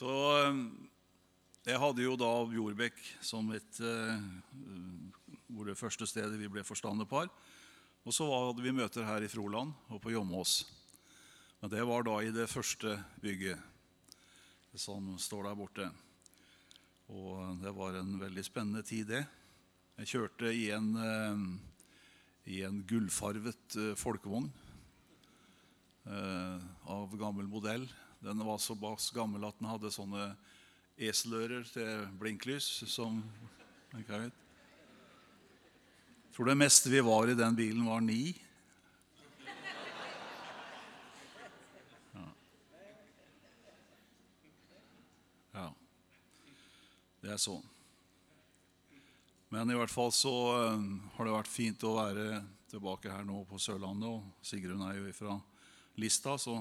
Så eh, jeg hadde jo da Bjorbekk som et eh, hvor det første stedet vi ble forstanderpar. Og så hadde vi møter her i Froland og på Jomås. Men det var da i det første bygget som står der borte. Og det var en veldig spennende tid, det. Jeg kjørte i en, eh, i en gullfarvet eh, folkevogn av gammel modell. Den var såpass gammel at den hadde sånne eselører til blinklys som jeg tror det meste vi var i den bilen, var ni. Ja. ja. Det er sånn. Men i hvert fall så uh, har det vært fint å være tilbake her nå på Sørlandet. Og Sigrun er jo fra Lista, så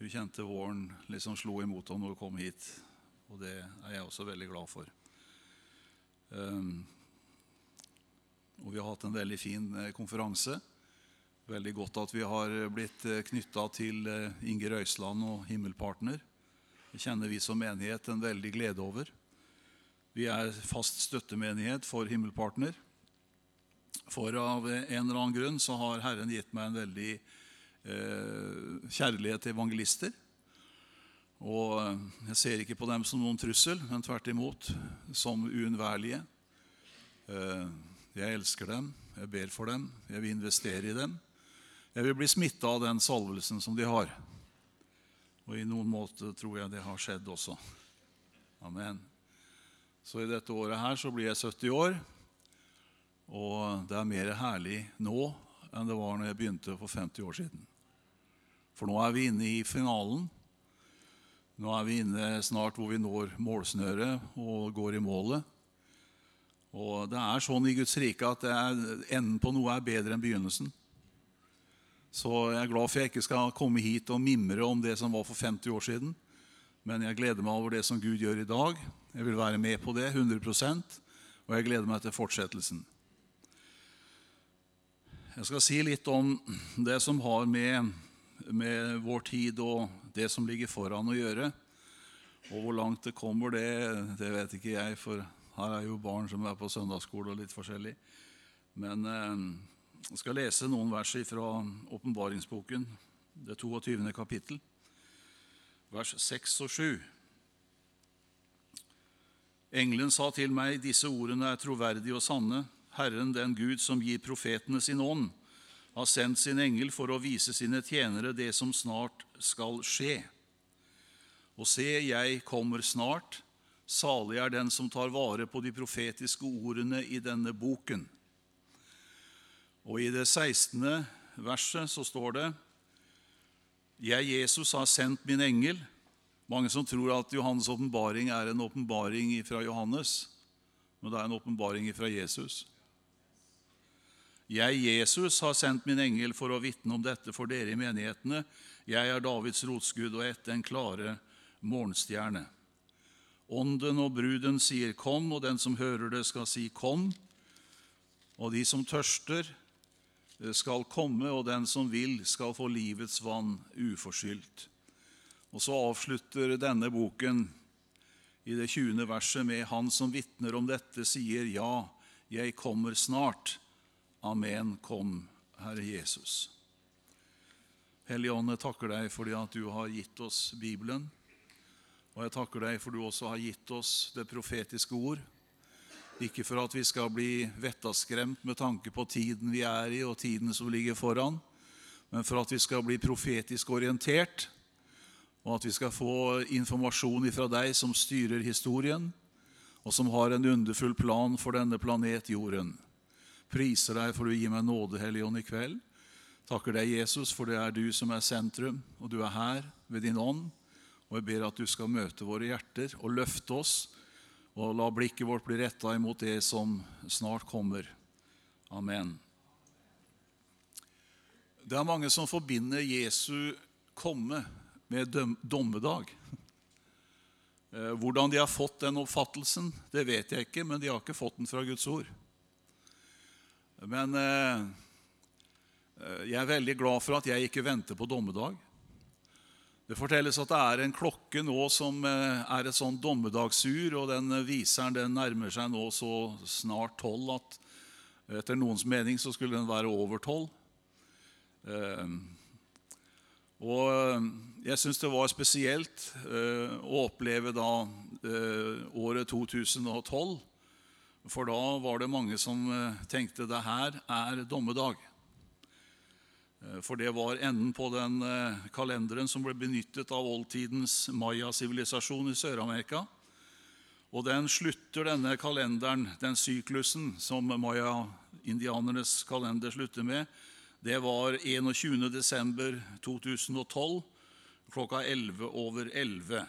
hun kjente våren liksom slo imot henne når hun kom hit. Og det er jeg også veldig glad for. Um, og vi har hatt en veldig fin eh, konferanse. Veldig godt at vi har blitt eh, knytta til eh, Inger Øysland og Himmelpartner. Det kjenner vi som menighet en veldig glede over. Vi er fast støttemenighet for Himmelpartner. For av en eller annen grunn så har Herren gitt meg en veldig kjærlighet til evangelister. Og eh, jeg ser ikke på dem som noen trussel, men tvert imot som uunnværlige. Eh, jeg elsker dem, jeg ber for dem, jeg vil investere i dem. Jeg vil bli smitta av den salvelsen som de har. Og i noen måte tror jeg det har skjedd også. Amen. Så i dette året her så blir jeg 70 år. Og det er mer herlig nå enn det var når jeg begynte for 50 år siden. For nå er vi inne i finalen nå er vi inne snart hvor vi når målsnøret og går i målet. Og Det er sånn i Guds rike at er, enden på noe er bedre enn begynnelsen. Så jeg er glad for jeg ikke skal komme hit og mimre om det som var for 50 år siden. Men jeg gleder meg over det som Gud gjør i dag. Jeg vil være med på det 100% og jeg gleder meg til fortsettelsen. Jeg skal si litt om det som har med, med vår tid og det som ligger foran å gjøre. Og hvor langt det kommer, det, det, vet ikke jeg, for her er jo barn som er på søndagsskole og litt forskjellig. Men eh, jeg skal lese noen vers fra åpenbaringsboken, det 22. kapittel, vers 6 og 7. Engelen sa til meg, disse ordene er troverdige og sanne. Herren, den Gud som gir profetene sin ånd, har sendt sin engel for å vise sine tjenere det som snart skal skje. Og se, jeg kommer snart. Salig er den som tar vare på de profetiske ordene i denne boken. Og i det 16. verset så står det Jeg, Jesus, har sendt min engel. Mange som tror at Johannes' åpenbaring er en åpenbaring fra Johannes, men det er en åpenbaring fra Jesus. Jeg, Jesus, har sendt min engel for å vitne om dette for dere i menighetene. Jeg er Davids rotskudd og ett den klare morgenstjerne. Ånden og bruden sier 'kom', og den som hører det, skal si 'kom'. Og de som tørster, eh, skal komme, og den som vil, skal få livets vann uforskyldt. Og så avslutter denne boken i det 20. verset med 'Han som vitner om dette, sier ja, jeg kommer snart'. Amen. Kom, Herre Jesus. Hellige Ånd, jeg takker deg fordi at du har gitt oss Bibelen. Og jeg takker deg for du også har gitt oss det profetiske ord. Ikke for at vi skal bli vettaskremt med tanke på tiden vi er i, og tiden som ligger foran, men for at vi skal bli profetisk orientert, og at vi skal få informasjon fra deg som styrer historien, og som har en underfull plan for denne planet Jorden. Priser deg for du gir meg nåde, Hellige Ånd, i kveld. Takker deg, Jesus, for det er du som er sentrum, og du er her ved din ånd. Og jeg ber at du skal møte våre hjerter og løfte oss, og la blikket vårt bli retta imot det som snart kommer. Amen. Det er mange som forbinder Jesu komme med dommedag. Eh, hvordan de har fått den oppfattelsen, det vet jeg ikke, men de har ikke fått den fra Guds ord. Men eh, eh, jeg er veldig glad for at jeg ikke venter på dommedag. Det fortelles at det er en klokke nå som eh, er et sånn dommedagsur, og den viseren den nærmer seg nå så snart tolv at etter noens mening så skulle den være over tolv. Eh, og jeg syns det var spesielt eh, å oppleve da året 2012, for da var det mange som tenkte det her er dommedag. Eh, for det var enden på den eh, kalenderen som ble benyttet av oldtidens maya-sivilisasjon i Sør-Amerika. Og den slutter denne kalenderen, den syklusen som maya-indianernes kalender slutter med, det var 21.12.2012 klokka 11 over 11.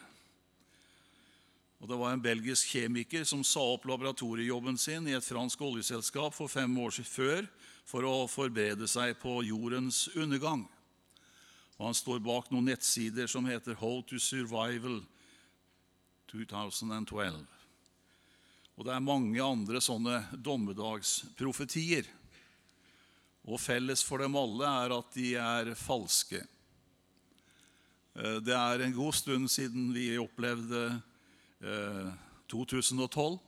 Og Det var en belgisk kjemiker som sa opp laboratoriejobben sin i et fransk oljeselskap for fem år før for å forberede seg på jordens undergang. Og Han står bak noen nettsider som heter How to Survival 2012. Og det er mange andre sånne dommedagsprofetier. Og felles for dem alle er at de er falske. Eh, det er en god stund siden vi opplevde 2012.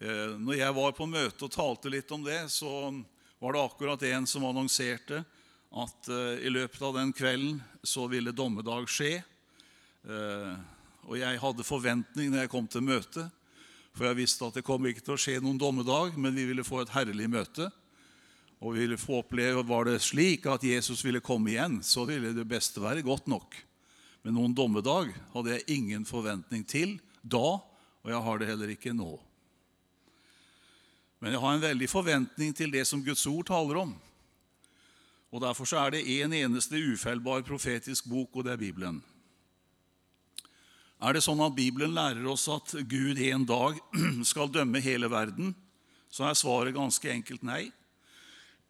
Eh, eh, når jeg var på møte og talte litt om det, så var det akkurat en som annonserte at uh, i løpet av den kvelden så ville dommedag skje. Og jeg hadde forventning når jeg kom til møtet, for jeg visste at det kom ikke til å skje noen dommedag, men vi ville få et herlig møte. Og vi ville få oppleve Var det slik at Jesus ville komme igjen, så ville det beste være godt nok. Men noen dommedag hadde jeg ingen forventning til da, og jeg har det heller ikke nå. Men jeg har en veldig forventning til det som Guds ord taler om. Og Derfor så er det én en eneste ufeilbar profetisk bok, og det er Bibelen. Er det sånn at Bibelen lærer oss at Gud en dag skal dømme hele verden, så er svaret ganske enkelt nei.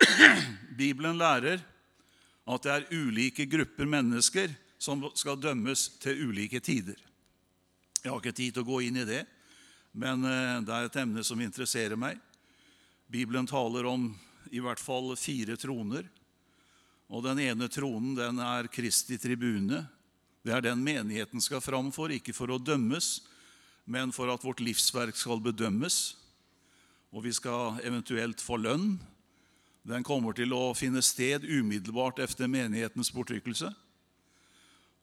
Bibelen lærer at det er ulike grupper mennesker som skal dømmes til ulike tider. Jeg har ikke tid til å gå inn i det, men eh, det er et emne som interesserer meg. Bibelen taler om i hvert fall fire troner. Og Den ene tronen den er Kristi tribune. Det er den menigheten skal fram for, ikke for å dømmes, men for at vårt livsverk skal bedømmes, og vi skal eventuelt få lønn. Den kommer til å finne sted umiddelbart etter menighetens bortrykkelse.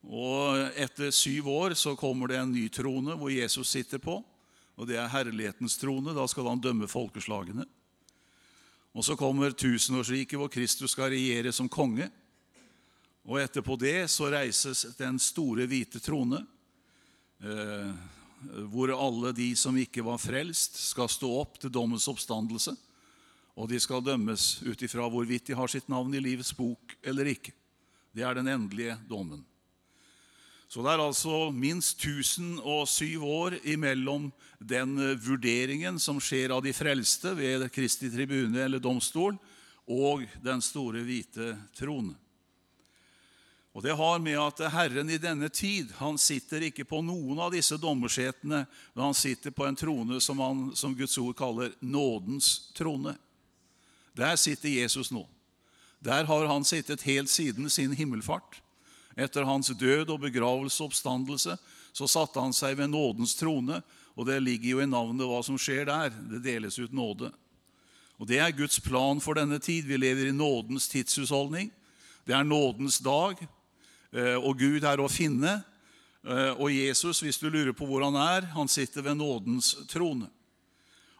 Og Etter syv år så kommer det en ny trone hvor Jesus sitter på. og Det er herlighetens trone. Da skal han dømme folkeslagene. Og så kommer tusenårsriket hvor Kristus skal regjere som konge. Og etterpå det så reises den store, hvite trone, eh, hvor alle de som ikke var frelst, skal stå opp til dommens oppstandelse. Og de skal dømmes ut ifra hvorvidt de har sitt navn i livets bok eller ikke. Det er den endelige dommen. Så det er altså minst 1007 år imellom den eh, vurderingen som skjer av de frelste ved Kristi tribune eller domstol, og den store hvite trone. Og Det har med at Herren i denne tid han sitter ikke på noen av disse dommersetene, men han sitter på en trone som, han, som Guds ord kaller nådens trone. Der sitter Jesus nå. Der har han sittet helt siden sin himmelfart. Etter hans død og begravelse og oppstandelse så satte han seg ved nådens trone. Og det ligger jo i navnet hva som skjer der. Det deles ut nåde. Og Det er Guds plan for denne tid. Vi lever i nådens tidshusholdning. Det er nådens dag, eh, og Gud er å finne. Eh, og Jesus, hvis du lurer på hvor han er, han sitter ved nådens trone.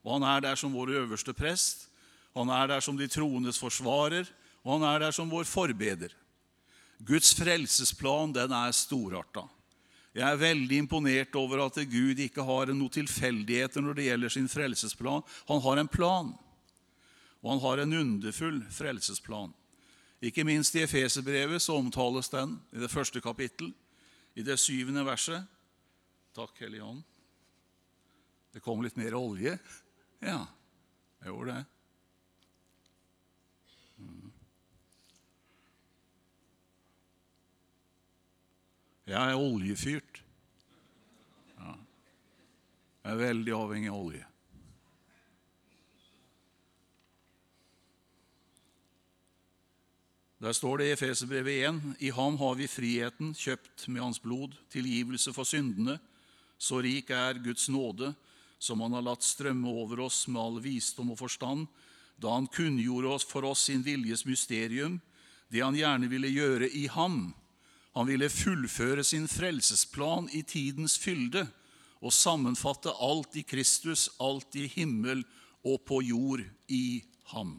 Og han er der som vår øverste prest. Han er der som de troendes forsvarer, og han er der som vår forbeder. Guds frelsesplan den er storarta. Jeg er veldig imponert over at Gud ikke har noen tilfeldigheter når det gjelder sin frelsesplan. Han har en plan, og han har en underfull frelsesplan. Ikke minst i Efeserbrevet så omtales den i det første kapittel, i det syvende verset. Takk, Hellige Ånd. Det kom litt mer olje. Ja, jeg gjorde det. Jeg er oljefyrt. Ja. Jeg er veldig avhengig av olje. Der står det i Efeserbrevet 1.: I ham har vi friheten, kjøpt med hans blod, tilgivelse for syndene. Så rik er Guds nåde, som han har latt strømme over oss med all visdom og forstand, da han kunngjorde for oss sin viljes mysterium, det han gjerne ville gjøre i ham. Han ville fullføre sin frelsesplan i tidens fylde og sammenfatte alt i Kristus, alt i himmel og på jord i ham.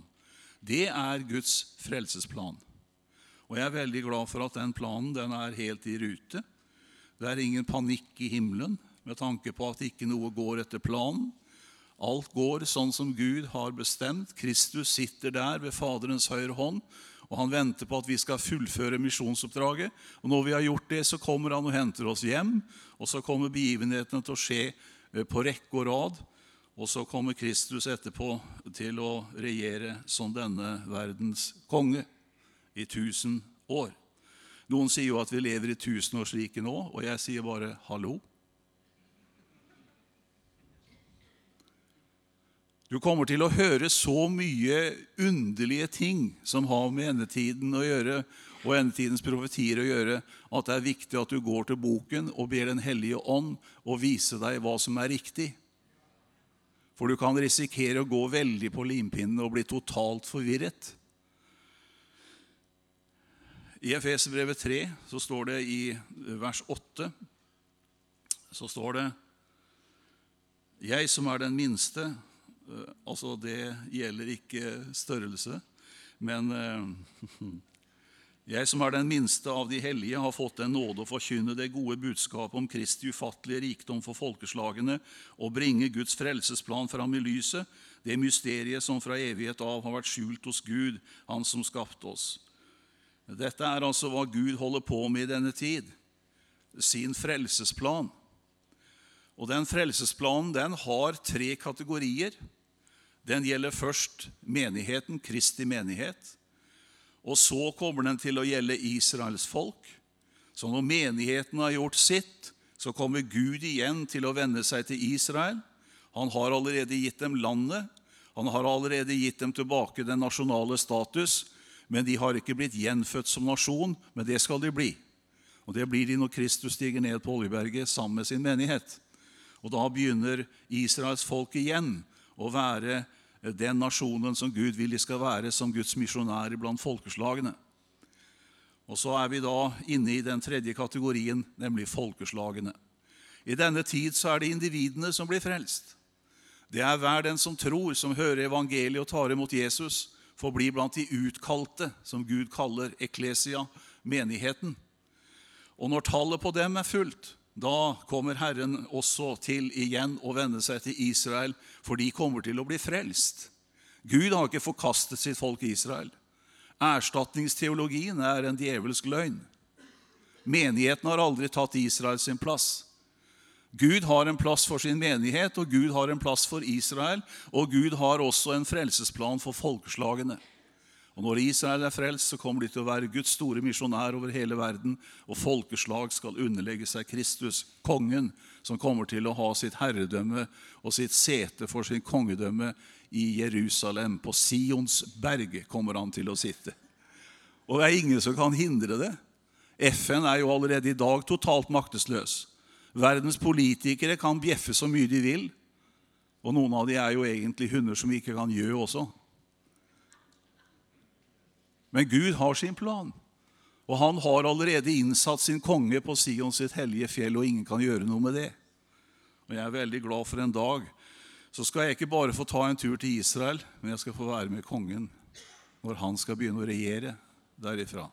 Det er Guds frelsesplan. Og jeg er veldig glad for at den planen den er helt i rute. Det er ingen panikk i himmelen med tanke på at ikke noe går etter planen. Alt går sånn som Gud har bestemt. Kristus sitter der ved Faderens høyre hånd, og han venter på at vi skal fullføre misjonsoppdraget. Og når vi har gjort det, så kommer han og henter oss hjem, og så kommer begivenhetene til å skje eh, på rekke og rad. Og så kommer Kristus etterpå til å regjere som denne verdens konge i tusen år. Noen sier jo at vi lever i tusenårsriket nå, og jeg sier bare hallo. Du kommer til å høre så mye underlige ting som har med endetiden å gjøre, og endetidens profetier å gjøre, at det er viktig at du går til boken og ber Den hellige ånd å vise deg hva som er riktig. For du kan risikere å gå veldig på limpinnen og bli totalt forvirret. I Efeserbrevet 3 så står det i vers 8 så står det Jeg som er den minste altså, det gjelder ikke størrelse, men eh, jeg som er den minste av de hellige, har fått den nåde å forkynne det gode budskapet om Kristi ufattelige rikdom for folkeslagene og bringe Guds frelsesplan fram i lyset, det mysteriet som fra evighet av har vært skjult hos Gud, Han som skapte oss. Dette er altså hva Gud holder på med i denne tid, sin frelsesplan. Og den frelsesplanen den har tre kategorier. Den gjelder først menigheten, Kristi menighet. Og så kommer den til å gjelde Israels folk. Så når menigheten har gjort sitt, så kommer Gud igjen til å vende seg til Israel. Han har allerede gitt dem landet. Han har allerede gitt dem tilbake den nasjonale status. Men de har ikke blitt gjenfødt som nasjon, men det skal de bli. Og Det blir de når Kristus stiger ned på Oljeberget sammen med sin menighet. Og Da begynner Israels folk igjen å være den nasjonen som Gud vil de skal være som Guds misjonærer blant folkeslagene. Og så er vi da inne i den tredje kategorien, nemlig folkeslagene. I denne tid så er det individene som blir frelst. Det er hver den som tror, som hører evangeliet og tar imot Jesus, får bli blant de utkalte, som Gud kaller eklesia, menigheten. Og når tallet på dem er fullt, da kommer Herren også til igjen å vende seg til Israel, for de kommer til å bli frelst. Gud har ikke forkastet sitt folk Israel. Erstatningsteologien er en djevelsk løgn. Menigheten har aldri tatt Israel sin plass. Gud har en plass for sin menighet, og Gud har en plass for Israel. Og Gud har også en frelsesplan for folkeslagene. Og Når Israel er frelst, så kommer de til å være Guds store misjonær over hele verden, og folkeslag skal underlegge seg Kristus, kongen, som kommer til å ha sitt herredømme og sitt sete for sin kongedømme i Jerusalem. På Sions berg kommer han til å sitte. Og det er ingen som kan hindre det. FN er jo allerede i dag totalt maktesløs. Verdens politikere kan bjeffe så mye de vil, og noen av de er jo egentlig hunder som vi ikke kan gjø også. Men Gud har sin plan. Og han har allerede innsatt sin konge på Sion sitt hellige fjell, og ingen kan gjøre noe med det. Og jeg er veldig glad for en dag. Så skal jeg ikke bare få ta en tur til Israel, men jeg skal få være med kongen når han skal begynne å regjere derifra.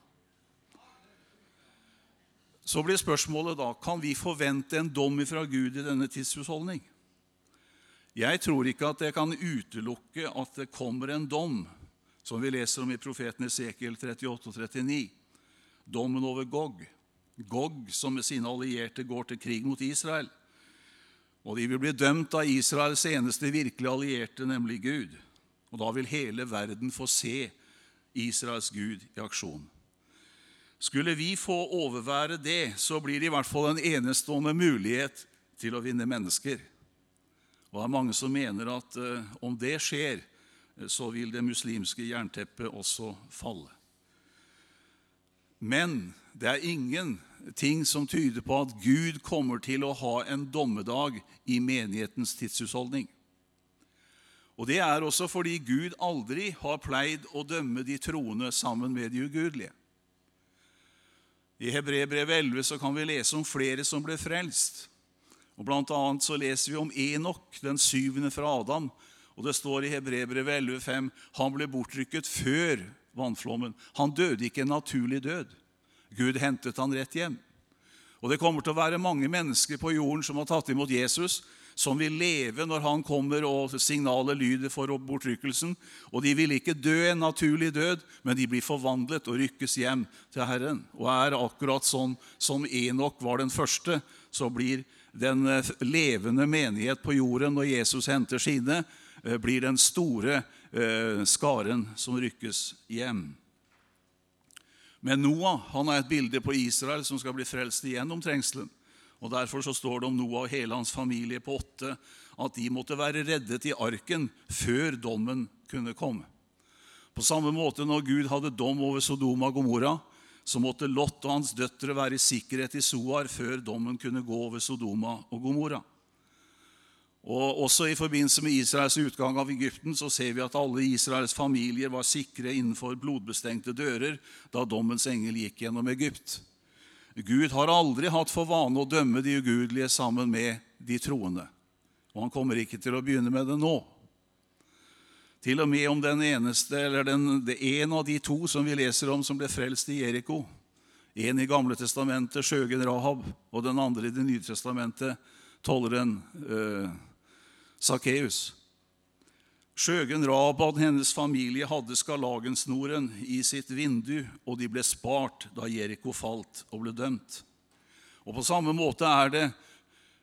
Så blir spørsmålet da kan vi forvente en dom fra Gud i denne tidshusholdning. Jeg tror ikke at jeg kan utelukke at det kommer en dom som vi leser om i profeten Esekiel 38 og 39. Dommen over Gog. Gog som med sine allierte går til krig mot Israel. Og de vil bli dømt av Israels eneste virkelige allierte, nemlig Gud. Og da vil hele verden få se Israels Gud i aksjon. Skulle vi få overvære det, så blir det i hvert fall en enestående mulighet til å vinne mennesker. Og det er mange som mener at uh, om det skjer, så vil det muslimske jernteppet også falle. Men det er ingenting som tyder på at Gud kommer til å ha en dommedag i menighetens tidshusholdning. Og Det er også fordi Gud aldri har pleid å dømme de troende sammen med de ugudelige. I Hebrebrevet 11 så kan vi lese om flere som ble frelst. Og Blant annet så leser vi om Enok, den syvende fra Adam. Og Det står i Hebrebrevet 11,5 han ble bortrykket før vannflommen. Han døde ikke en naturlig død. Gud hentet han rett hjem. Og Det kommer til å være mange mennesker på jorden som har tatt imot Jesus, som vil leve når han kommer og signalet lyder for bortrykkelsen. Og de vil ikke dø en naturlig død, men de blir forvandlet og rykkes hjem til Herren. Og er akkurat sånn som Enok var den første, så blir den eh, levende menighet på jorden når Jesus henter sine, blir den store eh, skaren som rykkes hjem. Men Noah han er et bilde på Israel som skal bli frelst igjennom trengselen. Og Derfor så står det om Noah og hele hans familie på åtte at de måtte være reddet i arken før dommen kunne komme. På samme måte når Gud hadde dom over Sodoma og Gomorra, så måtte Lot og hans døtre være i sikkerhet i Soar før dommen kunne gå over Sodoma og Gomorra. Og Også i forbindelse med Israels utgang av Egypten så ser vi at alle Israels familier var sikre innenfor blodbestengte dører da dommens engel gikk gjennom Egypt. Gud har aldri hatt for vane å dømme de ugudelige sammen med de troende. Og han kommer ikke til å begynne med det nå. Til og med om den eneste, eller den, det en av de to som vi leser om som ble frelst i Jeriko. En i Gamle testamentet, skjøgen Rahab, og den andre i Det nye testamentet, tolleren eh, Sakkeus. Skjøgen Rabad, hennes familie, hadde skarlagensnoren i sitt vindu, og de ble spart da Jeriko falt og ble dømt. Og På samme måte er det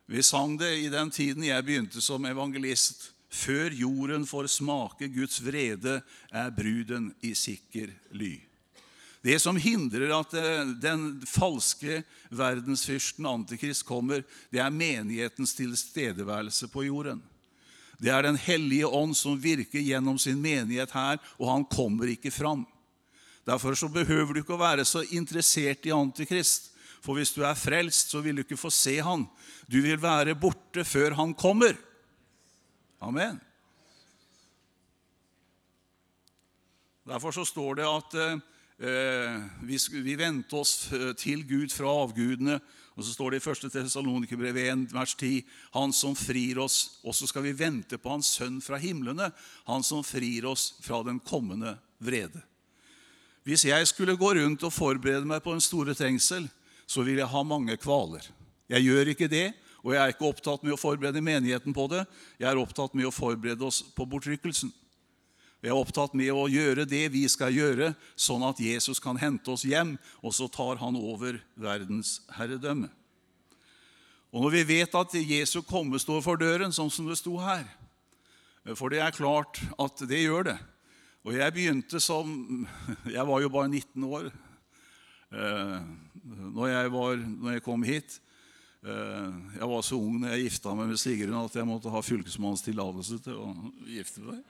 Vi sang det i den tiden jeg begynte som evangelist. Før jorden får smake Guds vrede, er bruden i sikker ly. Det som hindrer at eh, den falske verdensfyrsten Antikrist kommer, det er menighetens tilstedeværelse på jorden. Det er Den hellige ånd som virker gjennom sin menighet her, og han kommer ikke fram. Derfor så behøver du ikke å være så interessert i Antikrist. For hvis du er frelst, så vil du ikke få se han. Du vil være borte før han kommer. Amen. Derfor så står det at eh, vi, vi vendte oss eh, til Gud fra avgudene og så står det i 1. Tessalonikerbrev 1, vers 10.: Han som frir oss, og så skal vi vente på Hans Sønn fra himlene, Han som frir oss fra den kommende vrede. Hvis jeg skulle gå rundt og forberede meg på en store trengsel, så vil jeg ha mange kvaler. Jeg gjør ikke det, og jeg er ikke opptatt med å forberede menigheten på det. Jeg er opptatt med å forberede oss på bortrykkelsen. Vi er opptatt med å gjøre det vi skal gjøre, sånn at Jesus kan hente oss hjem, og så tar han over verdens herredømme. Og når vi vet at Jesu komme står for døren, sånn som det sto her For det er klart at det gjør det. Og jeg begynte som Jeg var jo bare 19 år eh, når jeg, var, når jeg kom hit. Eh, jeg var så ung når jeg gifta meg med Sigrun at jeg måtte ha fylkesmannens tillatelse til å gifte meg.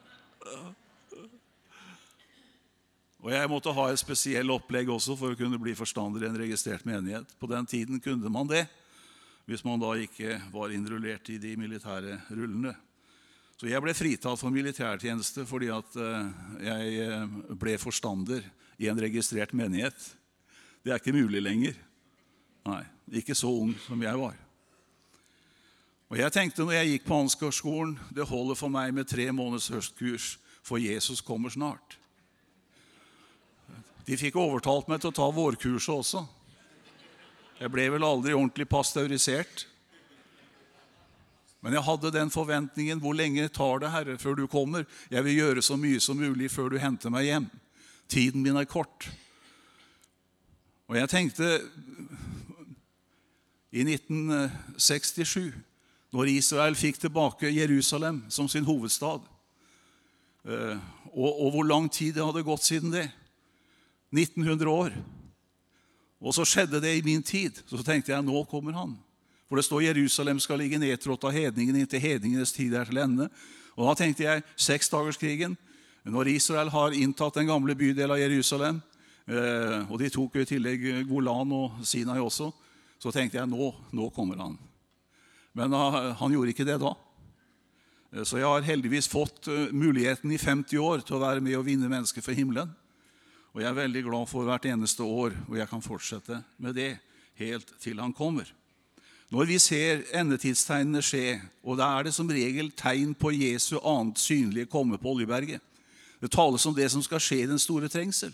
Og jeg måtte ha et spesielt opplegg også for å kunne bli forstander i en registrert menighet. På den tiden kunne man det, hvis man da ikke var innrullert i de militære rullene. Så jeg ble fritatt for militærtjeneste fordi at eh, jeg eh, ble forstander i en registrert menighet. Det er ikke mulig lenger. Nei, ikke så ung som jeg var. Og jeg tenkte når jeg gikk på Ansgarskolen, det holder for meg med tre måneders høstkurs, for Jesus kommer snart. De fikk overtalt meg til å ta vårkurset også. Jeg ble vel aldri ordentlig pasteurisert. Men jeg hadde den forventningen hvor lenge tar det, Herre, før du kommer? Jeg vil gjøre så mye som mulig før du henter meg hjem. Tiden min er kort. Og jeg tenkte i 1967, når Israel fikk tilbake Jerusalem som sin hovedstad, eh, og, og hvor lang tid det hadde gått siden det 1900 år. Og så skjedde det i min tid. Så tenkte jeg nå kommer han. For det står Jerusalem skal ligge nedtrådt av hedningene inntil hedningenes tid er til ende. Og da tenkte jeg seksdagerskrigen. Når Israel har inntatt den gamle bydelen av Jerusalem, Eh, og de tok jo i tillegg Golan og Sinai også. Så tenkte jeg nå, nå kommer han. Men uh, han gjorde ikke det da. Eh, så jeg har heldigvis fått muligheten i 50 år til å være med og vinne mennesker for himmelen. Og jeg er veldig glad for hvert eneste år hvor jeg kan fortsette med det helt til han kommer. Når vi ser endetidstegnene skje, og da er det som regel tegn på Jesu annet synlige komme på Oljeberget Det tales om det som skal skje i den store trengsel.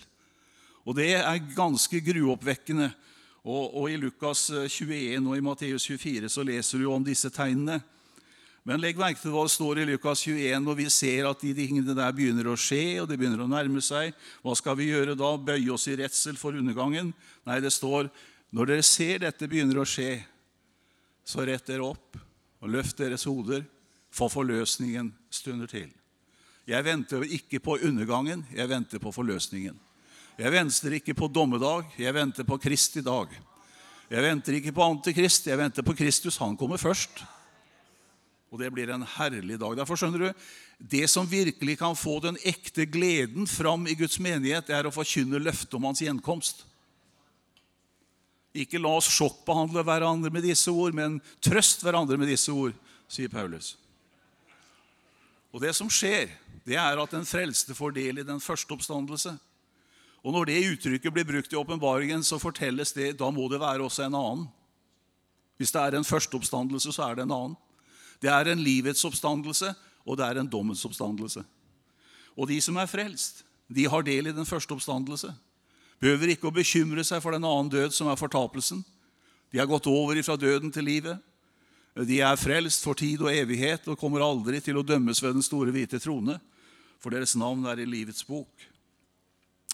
Og det er ganske gruoppvekkende. Og, og I Lukas 21 og i Matteus 24 så leser du om disse tegnene. Men legg merke til hva det står i Lukas 21 når vi ser at de tingene der begynner å skje, og det begynner å nærme seg. Hva skal vi gjøre da? Bøye oss i redsel for undergangen? Nei, det står når dere ser dette begynner å skje, så rett dere opp og løft deres hoder, for forløsningen stunder til. Jeg venter ikke på undergangen, jeg venter på forløsningen. Jeg venter ikke på dommedag, jeg venter på Kristi dag. Jeg venter ikke på Antikrist, jeg venter på Kristus. Han kommer først. Og det blir en herlig dag. Derfor skjønner du, Det som virkelig kan få den ekte gleden fram i Guds menighet, det er å forkynne løftet om hans gjenkomst. Ikke la oss sjokkbehandle hverandre med disse ord, men trøst hverandre med disse ord, sier Paulus. Og Det som skjer, det er at den frelste får del i den første oppstandelse. Og Når det uttrykket blir brukt i åpenbaringen, så fortelles det da må det være også en annen. Hvis det er en første oppstandelse, så er det en annen. Det er en livets oppstandelse, og det er en dommens oppstandelse. Og de som er frelst, de har del i den første oppstandelse behøver ikke å bekymre seg for den annen død, som er fortapelsen. De har gått over fra døden til livet. De er frelst for tid og evighet og kommer aldri til å dømmes ved den store hvite trone, for deres navn er i livets bok.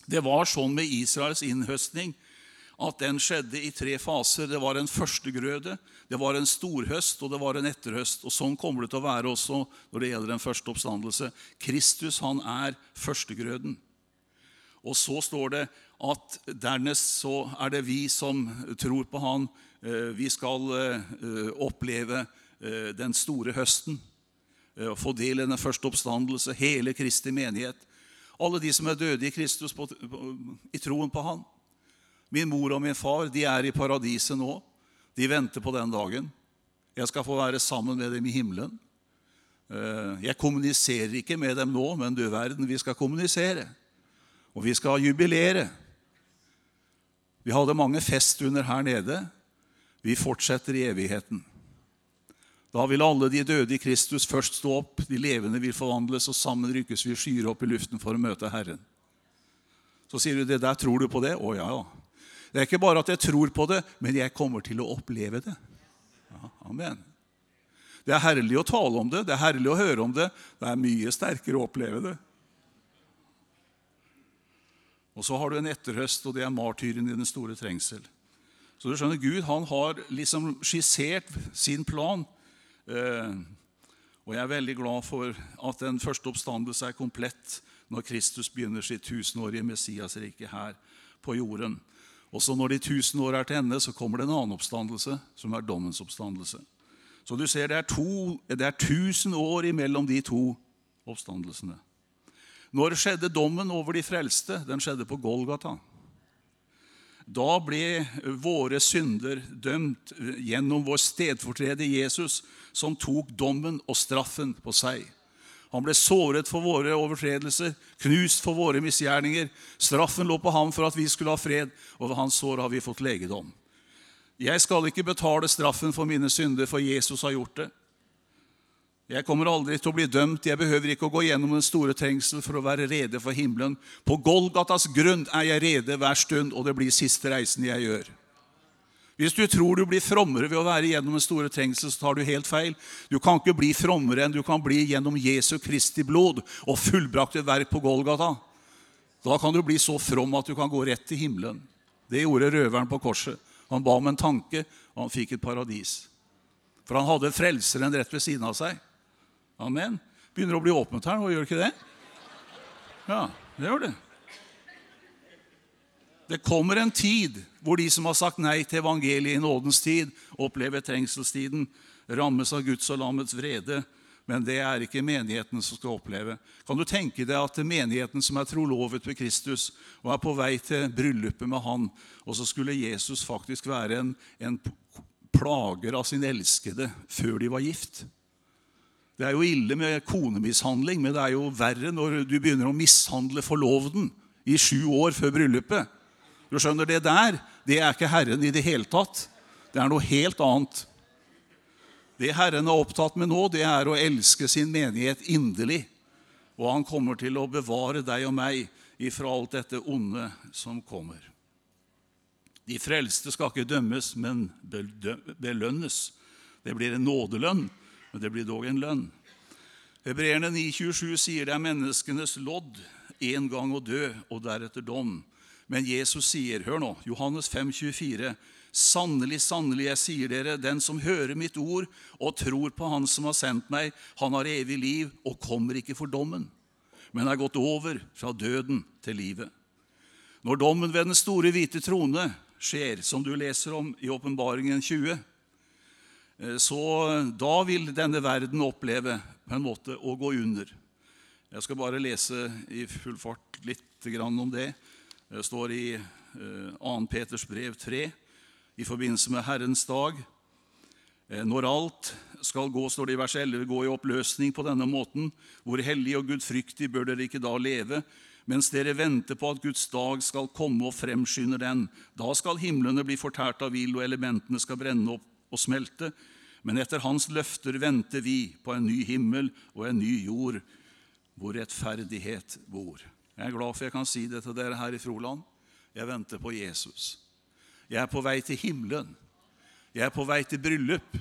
Det var sånn med Israels innhøstning at den skjedde i tre faser. Det var en førstegrøde, det var en storhøst og det var en etterhøst. Og Sånn kommer det til å være også når det gjelder den første oppstandelse. Kristus han er førstegrøden. Og så står det at dernest så er det vi som tror på Han, eh, vi skal eh, oppleve eh, den store høsten. Få del i den første oppstandelse, hele Kristi menighet. Alle de som er døde i Kristus i troen på Han. Min mor og min far de er i paradiset nå. De venter på den dagen. Jeg skal få være sammen med dem i himmelen. Jeg kommuniserer ikke med dem nå, men du verden, vi skal kommunisere. Og vi skal jubilere. Vi hadde mange festunder her nede. Vi fortsetter i evigheten. Da vil alle de døde i Kristus først stå opp, de levende vil forvandles, og sammen rykkes vi skyer opp i luften for å møte Herren. Så sier du det der, tror du på det? Å ja, ja. Det er ikke bare at jeg tror på det, men jeg kommer til å oppleve det. Ja, amen. Det er herlig å tale om det, det er herlig å høre om det. Det er mye sterkere å oppleve det. Og så har du en etterhøst, og det er martyren i den store trengsel. Så du skjønner, Gud han har liksom skissert sin plan. Eh, og jeg er veldig glad for at den første oppstandelse er komplett når Kristus begynner sitt tusenårige Messiasrike her på jorden. Og så når de tusen år er til ende, så kommer det en annen oppstandelse, som er dommens oppstandelse. Så du ser det er, to, det er tusen år imellom de to oppstandelsene. Når skjedde dommen over de frelste? Den skjedde på Golgata. Da ble våre synder dømt gjennom vår stedfortreder Jesus, som tok dommen og straffen på seg. Han ble såret for våre overtredelser, knust for våre misgjerninger. Straffen lå på ham for at vi skulle ha fred, og ved hans sår har vi fått legedom. Jeg skal ikke betale straffen for mine synder, for Jesus har gjort det. Jeg kommer aldri til å bli dømt. Jeg behøver ikke å gå gjennom den store trengsel for å være rede for himmelen. På Golgatas grunn er jeg rede hver stund, og det blir siste reisen jeg gjør. Hvis du tror du blir frommere ved å være gjennom den store trengsel, så tar du helt feil. Du kan ikke bli frommere enn du kan bli gjennom Jesu Kristi blod og fullbrakte verk på Golgata. Da kan du bli så from at du kan gå rett til himmelen. Det gjorde røveren på korset. Han ba om en tanke, og han fikk et paradis. For han hadde frelseren rett ved siden av seg. Amen. Begynner å bli åpent her nå, gjør ikke det? Ja, det gjør det. Det kommer en tid hvor de som har sagt nei til evangeliet i nådens tid, opplever trengselstiden, rammes av Guds og lammets vrede. Men det er ikke menigheten som skal oppleve. Kan du tenke deg at menigheten som er trolovet ved Kristus og er på vei til bryllupet med Han, og så skulle Jesus faktisk være en, en plager av sin elskede før de var gift? Det er jo ille med konemishandling, men det er jo verre når du begynner å mishandle forloveden i sju år før bryllupet. Du skjønner, Det der det er ikke Herren i det hele tatt. Det er noe helt annet. Det Herren er opptatt med nå, det er å elske sin menighet inderlig. Og han kommer til å bevare deg og meg ifra alt dette onde som kommer. De frelste skal ikke dømmes, men belønnes. Det blir en nådelønn, men det blir dog en lønn. Hebreerne 9,27 sier det er menneskenes lodd en gang å dø og deretter dom. Men Jesus sier, hør nå, Johannes 5, 24, Sannelig, sannelig, jeg sier dere, den som hører mitt ord og tror på Han som har sendt meg, han har evig liv og kommer ikke for dommen, men er gått over fra døden til livet. Når dommen ved den store hvite trone skjer, som du leser om i Åpenbaringen 20, eh, så da vil denne verden oppleve på en måte å gå under. Jeg skal bare lese i full fart litt om det. Det står i 2. Eh, Peters brev 3 i forbindelse med Herrens dag. Eh, når alt skal gå, står det i vers 11, gå i oppløsning på denne måten. Hvor hellig og gudfryktig bør dere ikke da leve, mens dere venter på at Guds dag skal komme og fremskynde den. Da skal himlene bli fortært av ild, og elementene skal brenne opp og smelte. Men etter hans løfter venter vi på en ny himmel og en ny jord, hvor rettferdighet bor. Jeg er glad for jeg kan si det til dere her i Froland. Jeg venter på Jesus. Jeg er på vei til himmelen. Jeg er på vei til bryllup.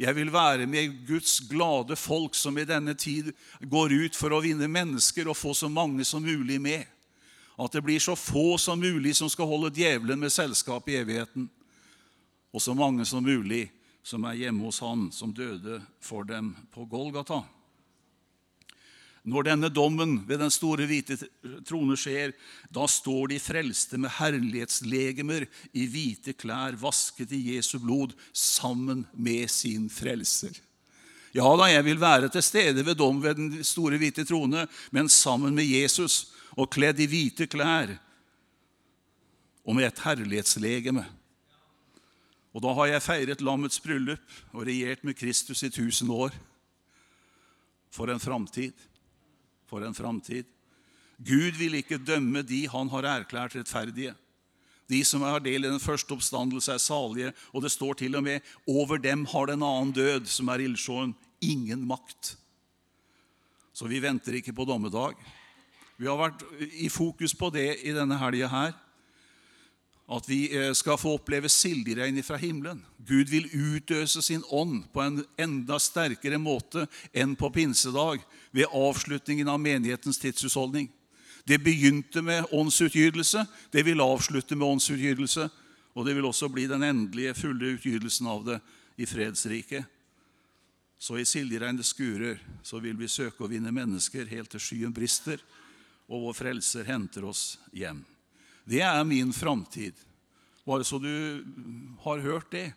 Jeg vil være med Guds glade folk som i denne tid går ut for å vinne mennesker og få så mange som mulig med. At det blir så få som mulig som skal holde djevelen med selskap i evigheten. Og så mange som mulig som er hjemme hos Han som døde for dem på Golgata. Når denne dommen ved den store hvite trone skjer, da står de frelste med herlighetslegemer i hvite klær vasket i Jesu blod sammen med sin frelser. Ja da, jeg vil være til stede ved dom ved den store hvite trone, men sammen med Jesus og kledd i hvite klær og med et herlighetslegeme. Og da har jeg feiret lammets bryllup og regjert med Kristus i tusen år. For en framtid for en framtid. Gud vil ikke dømme de han har erklært rettferdige. De som har del i den første oppstandelse, er salige, og det står til og med over dem har den annen død, som er ildsjåen, ingen makt. Så vi venter ikke på dommedag. Vi har vært i fokus på det i denne helga her. At vi eh, skal få oppleve silderegn fra himmelen. Gud vil utøse sin ånd på en enda sterkere måte enn på pinsedag ved avslutningen av menighetens tidshusholdning. Det begynte med åndsutgytelse, det vil avslutte med åndsutgytelse, og det vil også bli den endelige, fulle utgytelsen av det i fredsriket. Så i siljeregnede skurer så vil vi søke å vinne mennesker helt til skyen brister, og vår frelser henter oss hjem. Det er min framtid. Bare så du har hørt det.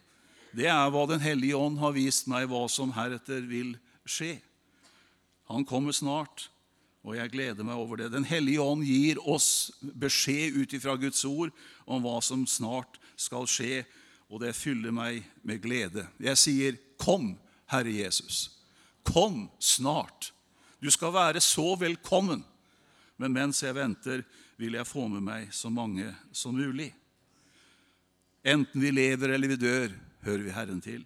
Det er hva Den hellige ånd har vist meg, hva som heretter vil skje. Han kommer snart, og jeg gleder meg over det. Den hellige ånd gir oss beskjed ut ifra Guds ord om hva som snart skal skje, og det fyller meg med glede. Jeg sier, 'Kom, Herre Jesus. Kom snart.' Du skal være så velkommen. Men mens jeg venter, vil jeg få med meg så mange som mulig. Enten vi lever eller vi dør, hører vi Herren til.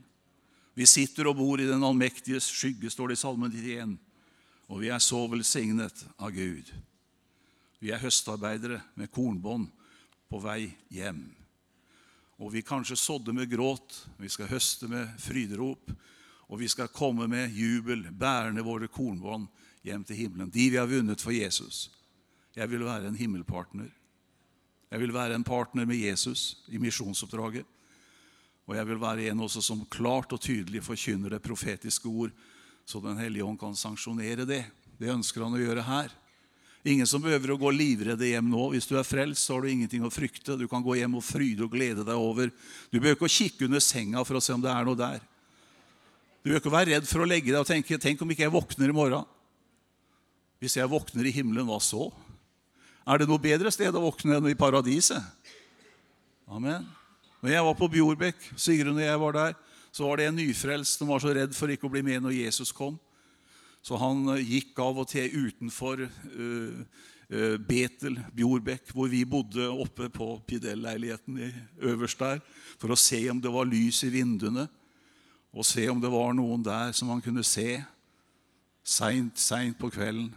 Vi sitter og bor i den allmektiges skygge, står det i Salmen 91. Og vi er så velsignet av Gud. Vi er høstarbeidere med kornbånd på vei hjem. Og vi kanskje sådde med gråt, vi skal høste med fryderop. Og vi skal komme med jubel, bærende våre kornbånd hjem til himmelen. De vi har vunnet for Jesus. Jeg vil være en himmelpartner. Jeg vil være en partner med Jesus i misjonsoppdraget. Og jeg vil være en også som klart og tydelig forkynner det profetiske ord så Den hellige ånd kan sanksjonere det. Det ønsker han å gjøre her. Ingen som behøver å gå livredde hjem nå. Hvis du er frelst, så har du ingenting å frykte. Du kan gå hjem og fryde og glede deg over. Du behøver ikke å kikke under senga for å se om det er noe der. Du bør ikke være redd for å legge deg og tenke tenk om ikke jeg våkner i morgen. Hvis jeg våkner i himmelen, hva så? Er det noe bedre sted å våkne enn i paradiset? Amen. Når jeg var på Bjorbekk, Sigrun og jeg var der, så var det en nyfrelst som var så redd for ikke å bli med når Jesus kom. Så han eh, gikk av og til utenfor uh, uh, Betel, Bjorbekk, hvor vi bodde oppe på Pidell-leiligheten øverst der, for å se om det var lys i vinduene, og se om det var noen der som han kunne se seint, seint på kvelden.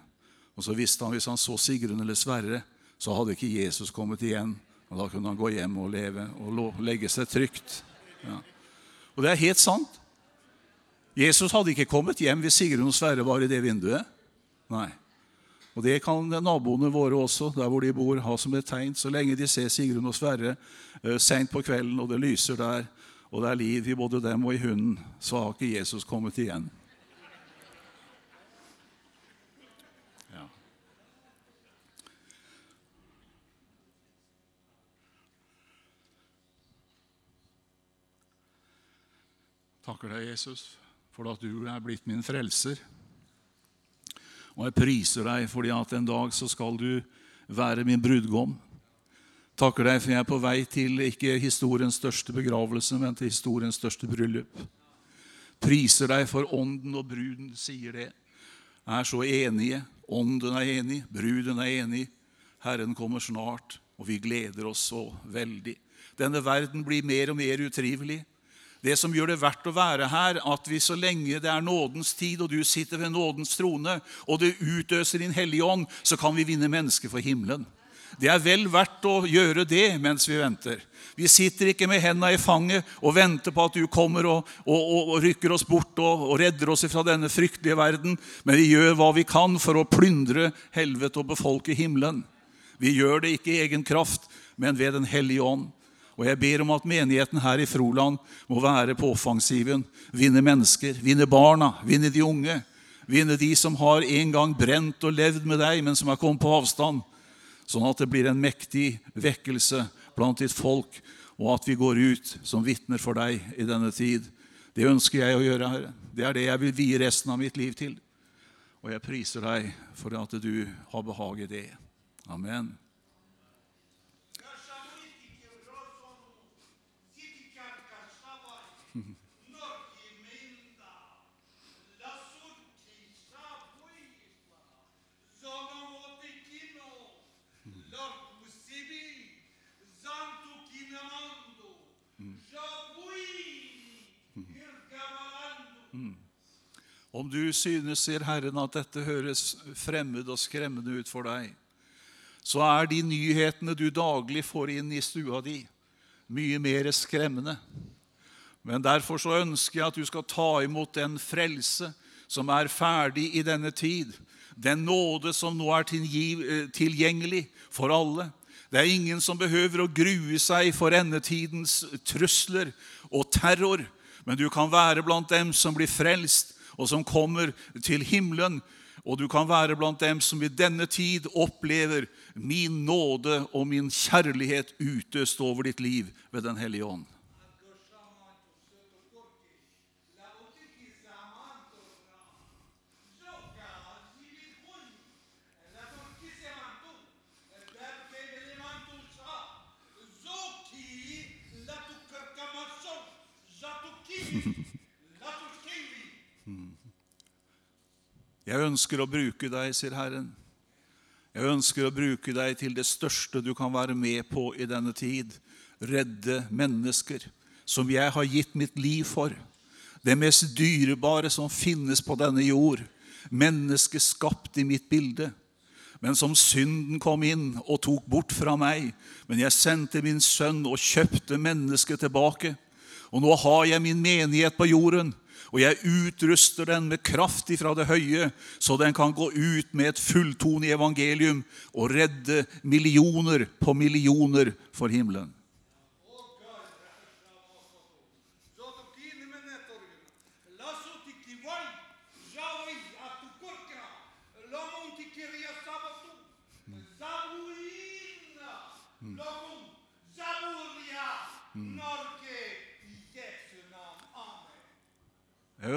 Og så visste han hvis han så Sigrun eller Sverre, så hadde ikke Jesus kommet igjen. Og Da kunne han gå hjem og leve og legge seg trygt. Ja. Og det er helt sant. Jesus hadde ikke kommet hjem hvis Sigrun og Sverre var i det vinduet. Nei. Og Det kan naboene våre også, der hvor de bor, ha som et tegn. Så lenge de ser Sigrun og Sverre uh, seint på kvelden, og det lyser der, og det er liv i både dem og i hunden, så har ikke Jesus kommet igjen. Takker deg, Jesus, for at du er blitt min frelser. Og jeg priser deg fordi at en dag så skal du være min brudgom. Takker deg for jeg er på vei til ikke historiens største begravelse, men til historiens største bryllup. Priser deg for ånden og bruden sier det. Er så enige. Ånden er enig, bruden er enig. Herren kommer snart, og vi gleder oss så veldig. Denne verden blir mer og mer utrivelig. Det som gjør det verdt å være her, at vi så lenge det er nådens tid, og du sitter ved nådens trone, og det utøser din Hellige Ånd, så kan vi vinne mennesker for himmelen. Det er vel verdt å gjøre det mens vi venter. Vi sitter ikke med hendene i fanget og venter på at du kommer og, og, og, og rykker oss bort og, redder oss fra denne fryktelige verden, men vi gjør hva vi kan for å plyndre helvete og befolke himmelen. Vi gjør det ikke i egen kraft, men ved Den hellige ånd. Og jeg ber om at menigheten her i Froland må være på offensiven. Vinne mennesker, vinne barna, vinne de unge. Vinne de som har en gang brent og levd med deg, men som er kommet på avstand. Sånn at det blir en mektig vekkelse blant ditt folk, og at vi går ut som vitner for deg i denne tid. Det ønsker jeg å gjøre, Herre. Det er det jeg vil vie resten av mitt liv til. Og jeg priser deg for at du har behag i det. Amen. Om du synes, sier Herren, at dette høres fremmed og skremmende ut for deg, så er de nyhetene du daglig får inn i stua di, mye mer skremmende. Men derfor så ønsker jeg at du skal ta imot den frelse som er ferdig i denne tid. Den nåde som nå er eh, tilgjengelig for alle. Det er ingen som behøver å grue seg for endetidens trusler og terror, men du kan være blant dem som blir frelst og som kommer til himmelen. Og du kan være blant dem som i denne tid opplever min nåde og min kjærlighet utøst over ditt liv ved Den hellige ånd. Jeg ønsker å bruke deg, sier Herren. Jeg ønsker å bruke deg til det største du kan være med på i denne tid. Redde mennesker som jeg har gitt mitt liv for. Det mest dyrebare som finnes på denne jord. Mennesket skapt i mitt bilde. Men som synden kom inn og tok bort fra meg. Men jeg sendte min sønn og kjøpte mennesket tilbake. Og nå har jeg min menighet på jorden. Og jeg utruster den med kraft ifra det høye, så den kan gå ut med et fulltonig evangelium og redde millioner på millioner for himmelen.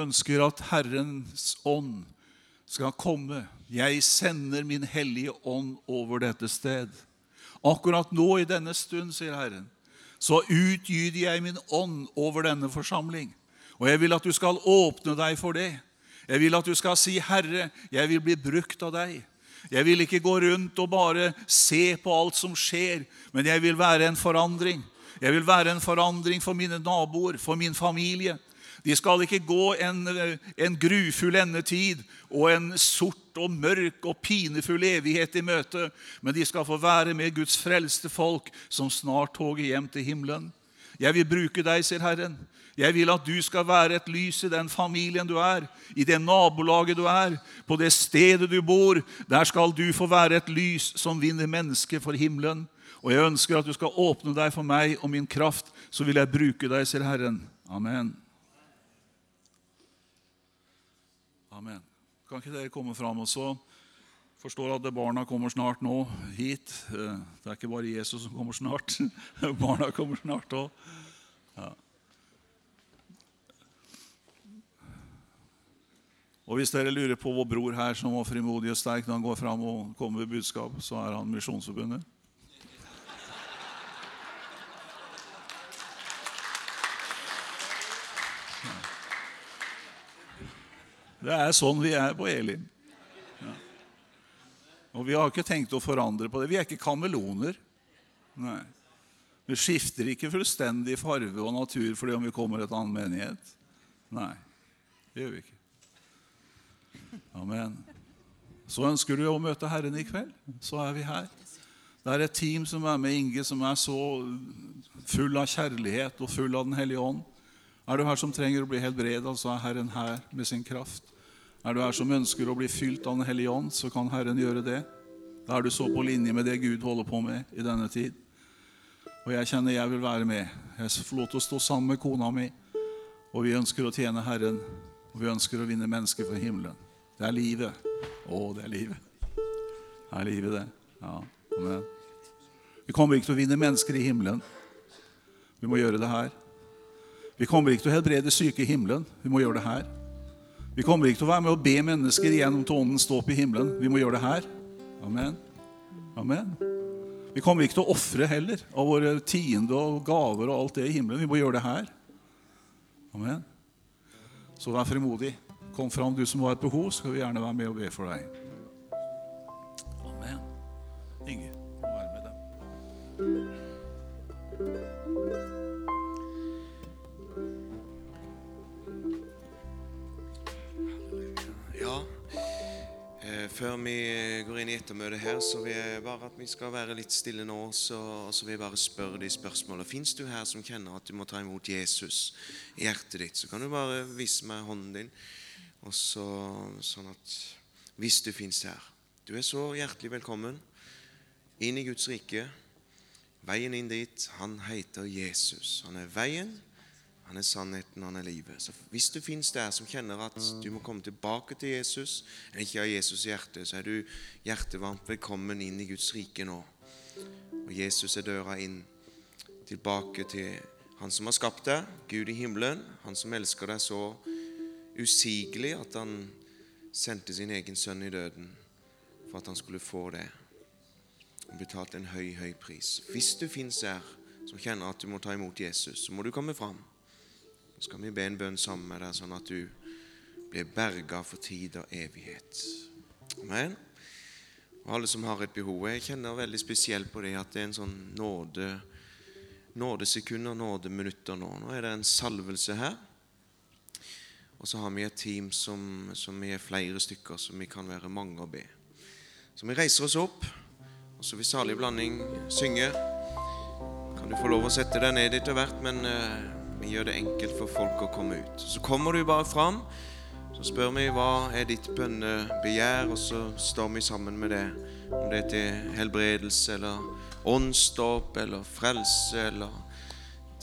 Ønsker at Herrens ånd skal komme. Jeg sender min hellige ånd over dette sted. Akkurat nå i denne stund, sier Herren, så utgyter jeg min ånd over denne forsamling. Og jeg vil at du skal åpne deg for det. Jeg vil at du skal si, 'Herre, jeg vil bli brukt av deg'. Jeg vil ikke gå rundt og bare se på alt som skjer, men jeg vil være en forandring. Jeg vil være en forandring for mine naboer, for min familie. De skal ikke gå en, en grufull endetid og en sort og mørk og pinefull evighet i møte, men de skal få være med Guds frelste folk som snart toger hjem til himmelen. Jeg vil bruke deg, sier Herren. Jeg vil at du skal være et lys i den familien du er, i det nabolaget du er, på det stedet du bor. Der skal du få være et lys som vinner mennesket for himmelen. Og jeg ønsker at du skal åpne deg for meg og min kraft, så vil jeg bruke deg, sier Herren. Amen. Amen. Kan ikke dere komme fram og så forstår at barna kommer snart nå hit. Eh, det er ikke bare Jesus som kommer snart. Barna kommer snart òg. Ja. Og Hvis dere lurer på vår bror her som var frimodig og sterk når han går fram og kommer med budskap, så er han Misjonsforbundet. Det er sånn vi er på Elim. Ja. Og vi har ikke tenkt å forandre på det. Vi er ikke kameloner. Nei. Vi skifter ikke fullstendig farve og natur fordi om vi kommer til et annet menighet. Nei, det gjør vi ikke. Amen. Så ønsker du å møte Herren i kveld, så er vi her. Det er et team som er med Inge, som er så full av kjærlighet og full av Den hellige ånd. Er du her som trenger å bli helbreda, så er Herren her med sin kraft. Er du her som ønsker å bli fylt av Den hellige ånd, så kan Herren gjøre det. Da er du så på linje med det Gud holder på med i denne tid. Og jeg kjenner jeg vil være med. Jeg får lov til å stå sammen med kona mi. Og vi ønsker å tjene Herren, og vi ønsker å vinne mennesker for himmelen. Det er livet. Å, det er livet. Det er livet, det. Ja, amen. Vi kommer ikke til å vinne mennesker i himmelen. Vi må gjøre det her. Vi kommer ikke til å helbrede syke i himmelen. Vi må gjøre det her. Vi kommer ikke til å være med å be mennesker igjennom til stå opp i himmelen. Vi må gjøre det her. Amen. Amen. Vi kommer ikke til å ofre heller av våre tiende og gaver og alt det i himmelen. Vi må gjøre det her. Amen. Så vær frimodig. Kom fram, du som har et behov, skal vi gjerne være med og be for deg. Amen. Inge, må være med dem. Før vi går inn i ettermøtet her, så vil jeg bare at vi skal være litt stille nå. Så, så vil jeg bare spørre de spørsmålene. Fins du her som kjenner at du må ta imot Jesus i hjertet ditt, så kan du bare vise meg hånden din. Og så, sånn at Hvis du fins her Du er så hjertelig velkommen inn i Guds rike. Veien inn dit, han heter Jesus. Han er veien, han er sannheten, han er livet. Så hvis du fins der som kjenner at du må komme tilbake til Jesus, eller ikke har Jesus i hjertet, så er du hjertevarmt velkommen inn i Guds rike nå. Og Jesus er døra inn tilbake til Han som har skapt deg, Gud i himmelen, Han som elsker deg så usigelig at Han sendte sin egen sønn i døden for at han skulle få det. Og betalte en høy, høy pris. Hvis du fins her som kjenner at du må ta imot Jesus, så må du komme fram. Skal vi be en bønn sammen med deg, sånn at du blir berga for tid og evighet. Amen. Og alle som har et behov. Jeg kjenner veldig spesielt på det at det er en sånn nåde nådesekunder, nådeminutter nå. Nå er det en salvelse her. Og så har vi et team som, som vi er flere stykker, som vi kan være mange å be. Så vi reiser oss opp, og så vil salig blanding synge. Kan du få lov å sette deg ned etter hvert, men eh, vi gjør det enkelt for folk å komme ut. Så kommer du bare fram, så spør vi hva er ditt bønnebegjær, og så står vi sammen med det. Om det er til helbredelse eller åndsdåp eller frelse eller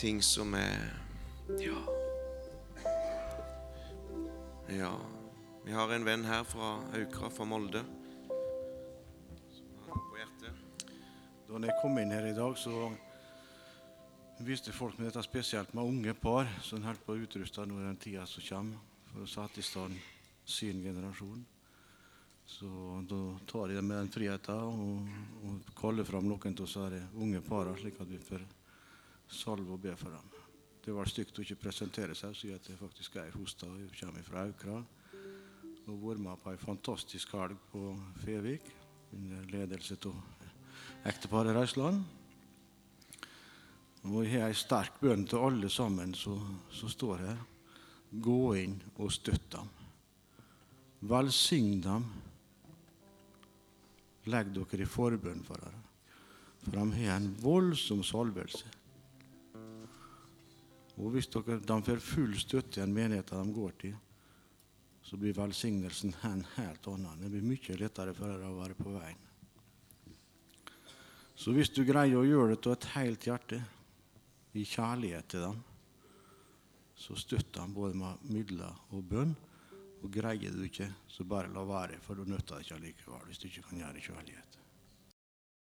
ting som er Ja. Ja. Vi har en venn her fra Aukra, fra Molde. som har på hjertet. Da jeg kom inn her i dag, så viste folk med dette spesielt med unge par som holdt på å utruste nå i den tida som kommer, for å sette i stand sin generasjon. Så da tar de med den friheten og, og kaller fram noen av disse unge parene, slik at vi får salve og be for dem. Det var stygt å ikke presentere seg, så jeg faktisk Geir Hostad. Jeg kommer fra Aukra. Og vært med på ei fantastisk helg på Fevik under ledelse av ekteparet Reisland. Og jeg har en sterk bønn til alle sammen som står her. Gå inn og støtt dem. Velsign dem. Legg dere i forbønn for dem. For de har en voldsom salvelse. Og hvis dere, de får full støtte i en menighet de går til, så blir velsignelsen en helt annen. Det blir mye lettere for dere å være på veien. Så hvis du greier å gjøre det av et helt hjerte, i kjærlighet til dem, så støtter han både med midler og bønn. Og greier du ikke, så bare la være, for du nytter det ikke allikevel hvis du ikke kan gjøre kjærlighet.